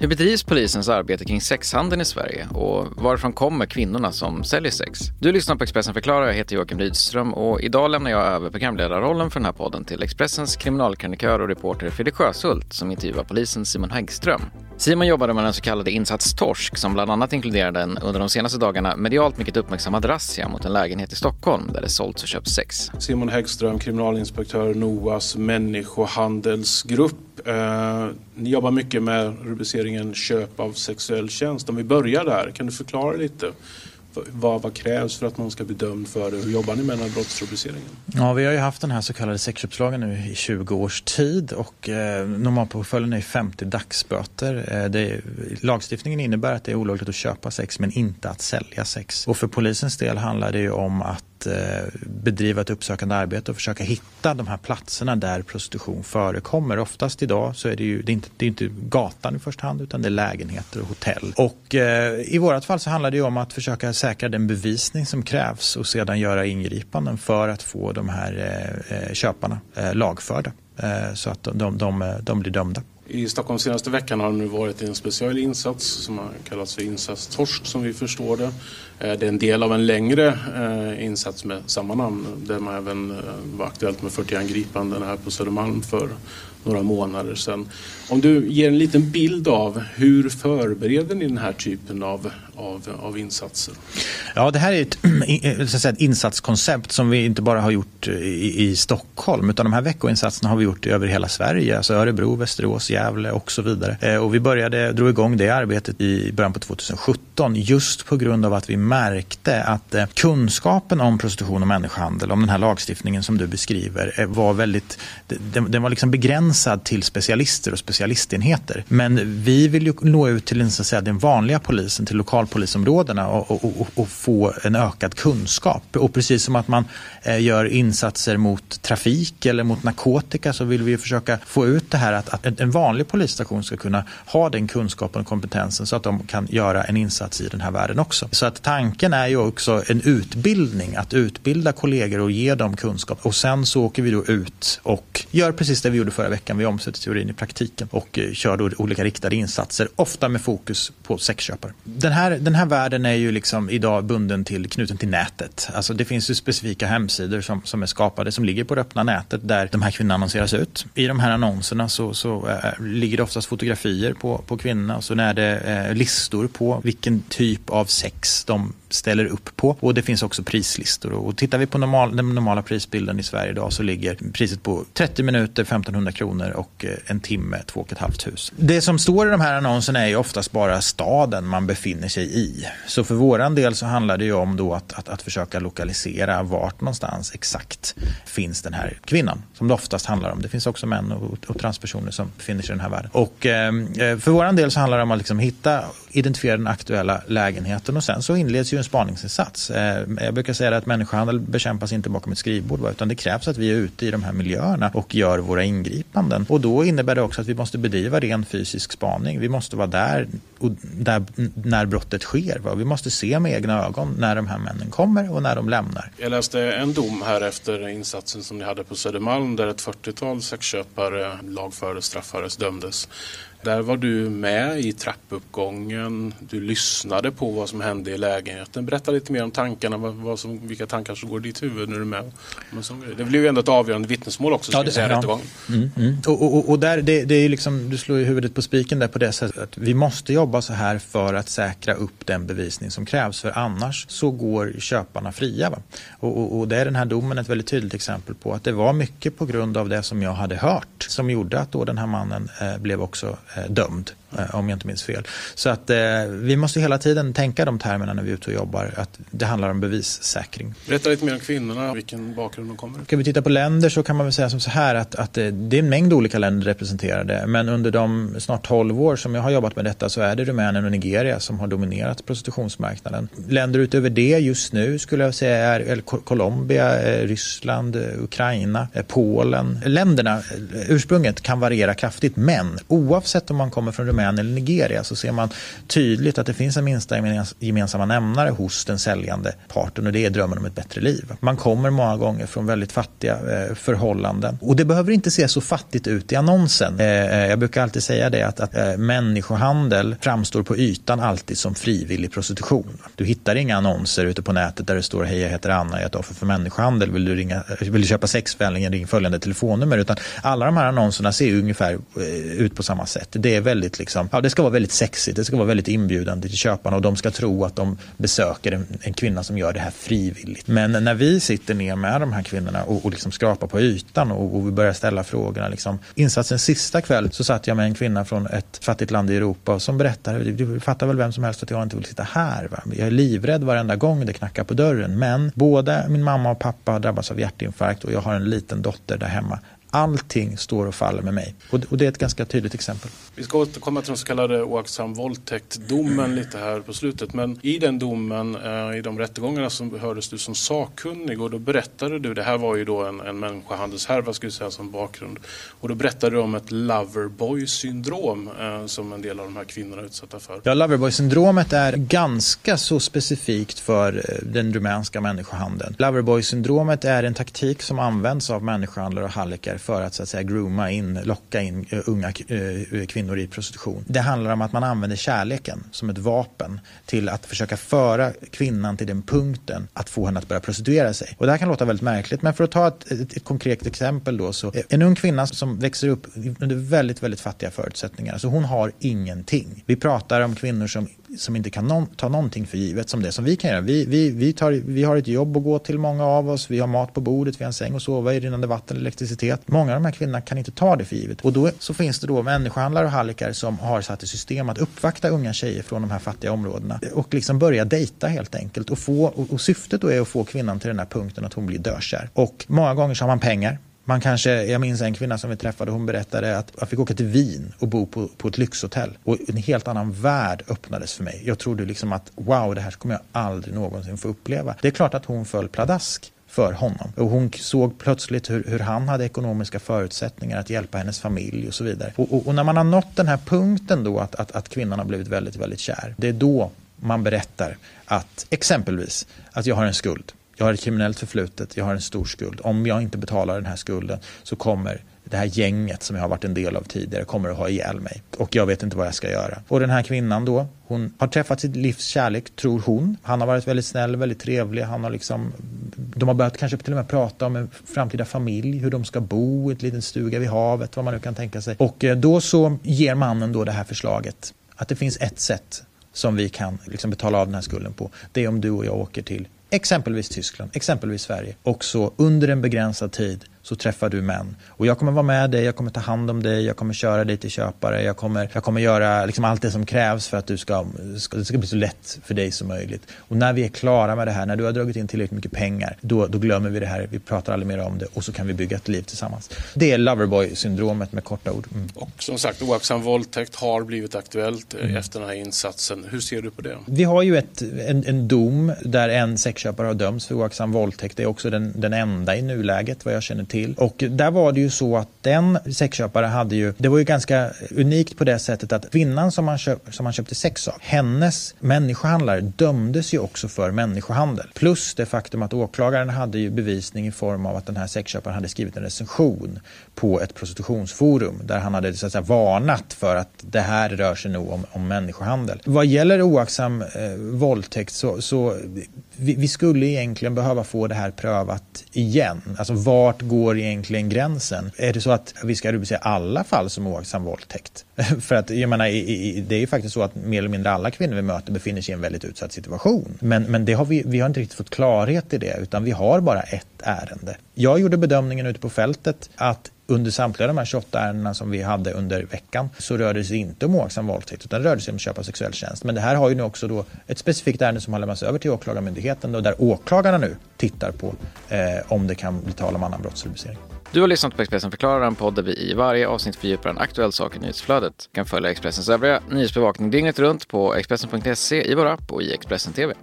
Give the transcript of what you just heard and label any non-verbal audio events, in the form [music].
Hur bedrivs polisens arbete kring sexhandeln i Sverige och varifrån kommer kvinnorna som säljer sex? Du lyssnar på Expressen förklarar, jag heter Joakim Rydström och idag lämnar jag över programledarrollen för den här podden till Expressens kriminalkrönikör och reporter Fredrik Sjöshult som intervjuar polisen Simon Häggström. Simon jobbade med den så kallade Insats Torsk som bland annat inkluderade en under de senaste dagarna medialt mycket uppmärksammad razzia mot en lägenhet i Stockholm där det sålts och köpts sex. Simon Häggström, kriminalinspektör NOAs människohandelsgrupp. Eh, ni jobbar mycket med rubriceringen köp av sexuell tjänst. Om vi börjar där, kan du förklara lite? Vad, vad, krävs för att man ska bli dömd för det? Hur jobbar ni med den här brottsrubriceringen? Ja, vi har ju haft den här så kallade sexköpslagen nu i 20 års tid och eh, normalpåföljden är 50 dagsböter. Eh, det, lagstiftningen innebär att det är olagligt att köpa sex men inte att sälja sex. Och för polisens del handlar det ju om att att eh, bedriva ett uppsökande arbete och försöka hitta de här platserna där prostitution förekommer. Oftast idag så är det ju det är inte, det är inte gatan i första hand utan det är lägenheter och hotell. Och eh, i vårt fall så handlar det om att försöka säkra den bevisning som krävs och sedan göra ingripanden för att få de här eh, eh köparna eh, lagförda eh, så att de, de, de, de blir dömda. I Stockholm senaste veckan har det nu varit en speciell insats som har kallats för insats Torsk som vi förstår det. Eh, det är en del av en längre eh, insats med samma namn där man även eh, var aktuellt med 41 gripanden här på Södermalm för några månader sedan. Om du ger en liten bild av hur förbereder ni den här typen av, av, av insatser? Ja, det här är ett, [clears throat] säga, ett insatskoncept som vi inte bara har gjort i, i, Stockholm utan de här veckoinsatserna har vi gjort över hela Sverige, alltså Örebro, Västerås, Gävle och så vidare. Och vi började, drog igång det arbetet i början på 2017 just på grund av att vi märkte att eh, kunskapen om prostitution och människohandel, om den här lagstiftningen som du beskriver, eh, var väldigt, den, den var liksom begränsad till specialister och specialistenheter. Men vi vill ju nå ut till den, så att säga, den vanliga polisen, till lokalpolisområdena och, och, och, och få en ökad kunskap. Och precis som att man eh, gör insatser mot trafik eller mot narkotika så vill vi försöka få ut det här att, att en vanlig polisstation ska kunna ha den kunskapen och kompetensen så att de kan göra en insats i den här världen också. Så att tanken är ju också en utbildning, att utbilda kollegor och ge dem kunskap. Och sen så åker vi då ut och gör precis det vi gjorde förra veckan. Vi omsätter teorin i praktiken och eh, kör då olika riktade insatser, ofta med fokus på sexköpare. Den här, den här världen är ju liksom idag bunden till, knuten till nätet. Alltså det finns ju specifika hemsidor som, som är skapade som ligger på det öppna nätet där de här kvinnorna annonseras ut. I de här annonserna så, så äh, ligger det oftast fotografier på, på kvinnorna och så är det äh, listor på vilken typ av sex de um, ställer upp på. Och det finns också prislistor. Och tittar vi på normal, den normala prisbilden i Sverige idag så ligger priset på 30 minuter 1500 kronor och eh, en timme 2 500. Det som står i de här annonserna är ju oftast bara staden man befinner sig i. Så för våran del så handlar det ju om då att, att, att försöka lokalisera vart någonstans exakt finns den här kvinnan som det oftast handlar om. Det finns också män och, och transpersoner som befinner sig i den här världen. Och eh, eh för våran del så handlar det om att liksom hitta, identifiera den aktuella lägenheten och sen så inleds ju en spaningsinsats. Eh, jag brukar säga att människohandel bekämpas inte bakom ett skrivbord utan det krävs att vi är ute i de här miljöerna och gör våra ingripanden. Och då innebär det också att vi måste bedriva ren fysisk spaning. Vi måste vara där, där när brottet sker. Va? Vi måste se med egna ögon när de här männen kommer och när de lämnar. Jag läste en dom här efter insatsen som ni hade på Södermalm där ett 40-tal sexköpare lagfördes, straffades, dömdes. Där var du med i trappuppgången. Du lyssnade på vad som hände i lägenheten. Berätta lite mer om tankarna. Vad som, vilka tankar som går i ditt huvud när du är med. Det blev ju ändå ett avgörande vittnesmål också. Ja, det, säga, ja. Mm, mm. Och, och, och, där, det, det är liksom, du slår ju huvudet på spiken där på det sättet att vi måste jobba så här för att säkra upp den bevisning som krävs. För annars så går köparna fria. Va? Och, och, det är den här domen ett väldigt tydligt exempel på att det var mycket på grund av det som jag hade hört som gjorde att då den här mannen eh, blev också Eh, dömd. Eh, om jag inte minns fel. Så att eh, vi måste hela tiden tänka de termerna när vi är ute och jobbar, att det handlar om bevissäkring. Berätta lite mer om kvinnorna, vilken bakgrund de kommer Ska vi titta på länder så kan man väl säga som så här att, att det är en mängd olika länder representerade, men under de snart 12 år som jag har jobbat med detta så är det Rumänien och Nigeria som har dominerat prostitutionsmarknaden. Länder utöver det just nu skulle jag säga är Colombia, eh, Ryssland, eh, Ukraina, eh, Polen. Länderna, ursprunget kan variera kraftigt men oavsett om man kommer från Rumänien eller Nigeria så ser man tydligt att det finns en minsta gemensamma nämnare hos den säljande parten och det är drömmen om ett bättre liv. Man kommer många gånger från väldigt fattiga eh, förhållanden och det behöver inte se så fattigt ut i annonsen. Eh, eh, jag brukar alltid säga det att, att människohandel framstår på ytan alltid som frivillig prostitution. Du hittar inga annonser ute på nätet där det står hej jag heter Anna, jag är ett offer för människohandel, vill du, ringa, vill du köpa sex vänligen ring följande telefonnummer. Utan alla de här annonserna ser ungefär eh, ut på samma sätt. Det är väldigt liksom, Liksom. ja, det ska vara väldigt sexigt, det ska vara väldigt inbjudande till köparna och de ska tro att de besöker en, en kvinna som gör det här frivilligt. Men när vi sitter ner med de här kvinnorna och, och liksom skrapar på ytan och, och vi börjar ställa frågorna. Liksom. Insatsens sista kväll så satt jag med en kvinna från ett fattigt land i Europa som berättade, du fattar väl vem som helst att jag inte vill sitta här. Va? Jag är livrädd varenda gång det knackar på dörren. Men både min mamma och pappa har drabbats av hjärtinfarkt och jag har en liten dotter där hemma. Allting står och faller med mig. Och det är ett ganska tydligt exempel. Vi ska återkomma till den så kallade oaktsam våldtäkt-domen lite här på slutet. Men i den domen, eh, i de rättegångarna så hördes du som sakkunnig och då berättade du, det här var ju då en, en människohandelshärva skulle jag säga som bakgrund. Och då berättade du om ett loverboy-syndrom eh, som en del av de här kvinnorna är utsatta för. Ja, loverboy-syndromet är ganska så specifikt för eh, den rumänska människohandeln. Loverboy-syndromet är en taktik som används av människohandlare och hallickar för att så att säga grooma in, locka in eh, unga eh, kvinnor i prostitution. Det handlar om att man använder kärleken som ett vapen till att försöka föra kvinnan till den punkten att få henne att börja prostituera sig. Och det här kan låta väldigt märkligt men för att ta ett, ett, ett konkret exempel då så en ung kvinna som växer upp under väldigt, väldigt fattiga förutsättningar. Så hon har ingenting. Vi pratar om kvinnor som som inte kan no ta någonting för givet som det som vi kan göra. Vi, vi, vi, tar, vi har ett jobb att gå till, många av oss. Vi har mat på bordet, vi har en säng att sova i, rinnande vatten, elektricitet. Många av de här kvinnorna kan inte ta det för givet. Och då så finns det då människohandlare och hallickar som har satt i system att uppvakta unga tjejer från de här fattiga områdena och liksom börja dejta helt enkelt. Och, få, och, och syftet då är att få kvinnan till den här punkten att hon blir dökär. Och många gånger så har man pengar. Man kanske, jag minns en kvinna som vi träffade, hon berättade att jag fick åka till Wien och bo på, på ett lyxhotell. Och en helt annan värld öppnades för mig. Jag trodde liksom att wow, det här kommer jag aldrig någonsin få uppleva. Det är klart att hon föll pladask för honom. Och hon såg plötsligt hur, hur, han hade ekonomiska förutsättningar att hjälpa hennes familj och så vidare. Och, och, och när man har nått den här punkten då att, att, att kvinnan har blivit väldigt, väldigt kär. Det är då man berättar att exempelvis att jag har en skuld jag har ett kriminellt förflutet, jag har en stor skuld. Om jag inte betalar den här skulden så kommer det här gänget som jag har varit en del av tidigare kommer att ha ihjäl mig. Och jag vet inte vad jag ska göra. Och den här kvinnan då, hon har träffat sitt livs kärlek, tror hon. Han har varit väldigt snäll, väldigt trevlig. Han har liksom, de har börjat kanske till och med prata om en framtida familj, hur de ska bo, i en liten stuga vid havet, vad man nu kan tänka sig. Och eh, då så ger mannen då det här förslaget att det finns ett sätt som vi kan liksom betala av den här skulden på. Det är om du och jag åker till exempelvis Tyskland, exempelvis Sverige. Och så under en begränsad tid så träffar du män. Och jag kommer vara med dig, jag kommer ta hand om dig, jag kommer köra dig till köpare, jag kommer, jag kommer göra liksom allt det som krävs för att du ska, ska, det ska bli så lätt för dig som möjligt. Och när vi är klara med det här, när du har dragit in tillräckligt mycket pengar, då, då glömmer vi det här, vi pratar aldrig mer om det och så kan vi bygga ett liv tillsammans. Det är Loverboy-syndromet med korta ord. Mm. Och som sagt, oaktsam våldtäkt har blivit aktuellt eh, mm. efter den här insatsen. Hur ser du på det? Vi har ju ett, en, en dom där en sexköpare har dömts för oaktsam våldtäkt. Det är också den, den enda i nuläget vad jag känner till. Och där var det ju så att den sexköpare hade ju, det var ju ganska unikt på det sättet att kvinnan som han köp, som han köpte sex av, hennes människohandlare dömdes ju också för människohandel. Plus det faktum att åklagaren hade ju bevisning i form av att den här sexköparen hade skrivit en recension på ett prostitutionsforum där han hade så att säga, varnat för att det här rör sig nog om, om människohandel. Vad gäller oaktsam eh, våldtäkt så, så vi, vi, skulle egentligen behöva få det här prövat igen. Alltså vart går egentligen gränsen? Är det så att vi ska rubricera alla fall som oaktsam våldtäkt? [laughs] För att jag menar, det är ju faktiskt så att mer eller mindre alla kvinnor vi möter befinner sig i en väldigt utsatt situation. Men, men det har vi, vi har inte riktigt fått klarhet i det utan vi har bara ett ärende. Jag gjorde bedömningen ute på fältet att under samtliga de här 28 ärendena som vi hade under veckan så rörde det sig inte om oaktsam våldtäkt utan det rörde sig om köp av sexuell tjänst. Men det här har ju nu också då ett specifikt ärende som har lämnats över till Åklagarmyndigheten och där åklagarna nu tittar på eh, om det kan bli tal om annan brottsrubricering. Du har lyssnat på Expressen förklarar, en podd där vi i varje avsnitt fördjupar en aktuell sak i nyhetsflödet. Du kan följa Expressens övriga nyhetsbevakning dygnet runt på Expressen.se, i vår app och i Expressen TV.